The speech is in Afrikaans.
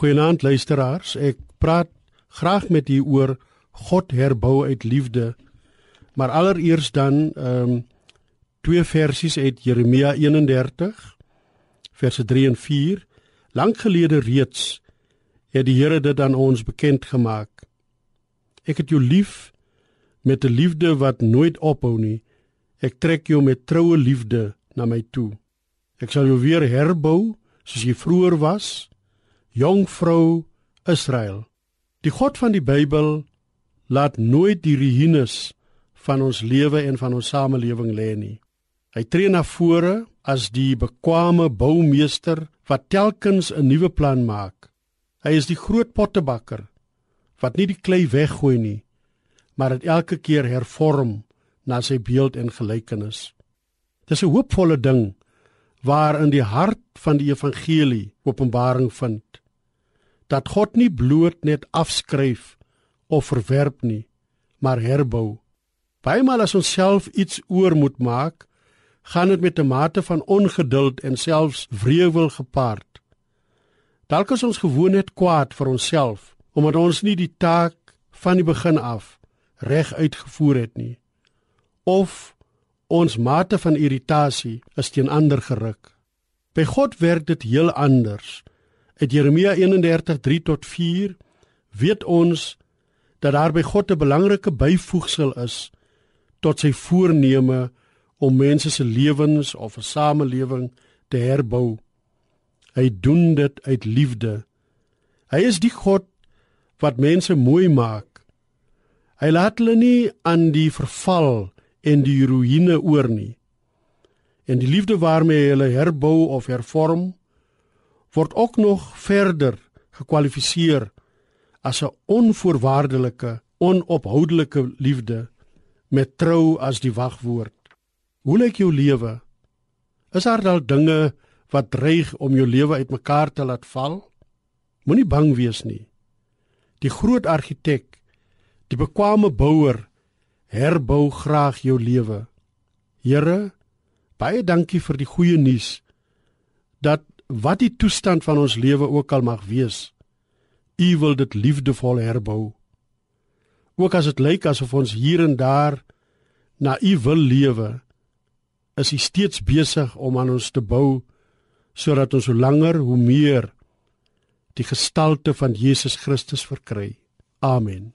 Goeienaand luisteraars. Ek praat graag met u oor God herbou uit liefde. Maar allereers dan ehm um, twee versies uit Jeremia 31 verse 3 en 4. Lank gelede reeds het die Here dit aan ons bekend gemaak. Ek het jou lief met 'n liefde wat nooit ophou nie. Ek trek jou met troue liefde na my toe. Ek sal jou weer herbou soos jy vroeër was jong vrou Israel. Die God van die Bybel laat nooit die ruïnes van ons lewe en van ons samelewing lê nie. Hy tree na vore as die bekwame boumeester wat telkens 'n nuwe plan maak. Hy is die groot pottebakker wat nie die klei weggooi nie, maar dit elke keer hervorm na sy beeld en gelykenis. Dis 'n hoopvolle ding waarin die hart van die evangelie openbaring vind dat God nie bloot net afskryf of verwerp nie, maar herbou. Bymal as ons self iets oor moet maak, gaan dit met 'n mate van ongeduld en selfs wrevel gepaard. Dalk is ons gewoon net kwaad vir onsself omdat ons nie die taak van die begin af reg uitgevoer het nie. Of ons mate van irritasie is teen ander geruk. By God werk dit heel anders. Uit Jeremia 31:3 tot 4 weet ons dat daar by God 'n belangrike byvoegsel is tot sy voorneme om mense se lewens of 'n samelewing te herbou. Hy doen dit uit liefde. Hy is die God wat mense mooi maak. Hy laat hulle nie aan die verval en die ruïne oor nie. En die liefde waarmee hy hulle herbou of hervorm word ook nog verder gekwalifiseer as 'n onvoorwaardelike, onophoudelike liefde met trou as die wagwoord. Hoe lyk jou lewe? Is daar dalk dinge wat dreig om jou lewe uitmekaar te laat val? Moenie bang wees nie. Die groot argitek, die bekwame bouer, herbou graag jou lewe. Here, baie dankie vir die goeie nuus dat wat die toestand van ons lewe ook al mag wees, U wil dit liefdevol herbou. Ook as dit lyk asof ons hier en daar na U wil lewe, is U steeds besig om aan ons te bou sodat ons hoe langer hoe meer die gestalte van Jesus Christus verkry. Amen.